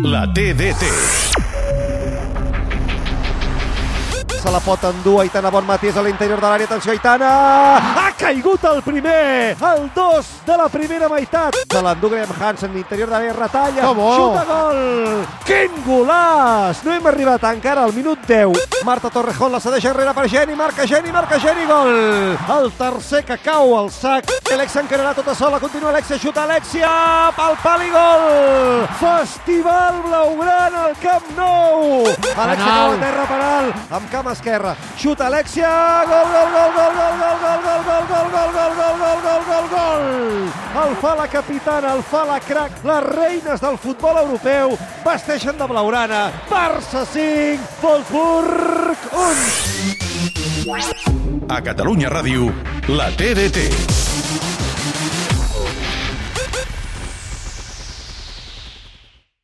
La TDT. Se la pot endur Aitana Bonmatí és a l'interior de l'àrea. Atenció, Aitana! Ha caigut el primer! El 2 de la primera meitat. Se l'endú Graham Hansen, l'interior de l'àrea, retalla, Que bo! xuta gol! Quin golàs! No hem arribat encara al minut 10. Marta Torrejón la cedeix enrere per Geni, marca Geni, marca Geni, gol! El tercer que cau al sac. Alexia encararà tota sola, continua Alexia, xuta Alexia, pel pal i gol! Festival Blaugrana al Camp Nou! Alexia cau a terra penal, amb cama esquerra. Xuta Alexia, gol, gol, gol, gol, gol, gol, gol, gol, gol, gol, gol, gol, gol, gol, gol, gol, gol! El fa la capitana, el fa la crac, les reines del futbol europeu vesteixen de blaugrana. Barça 5, Wolfsburg 1. A Catalunya Ràdio, la TDT.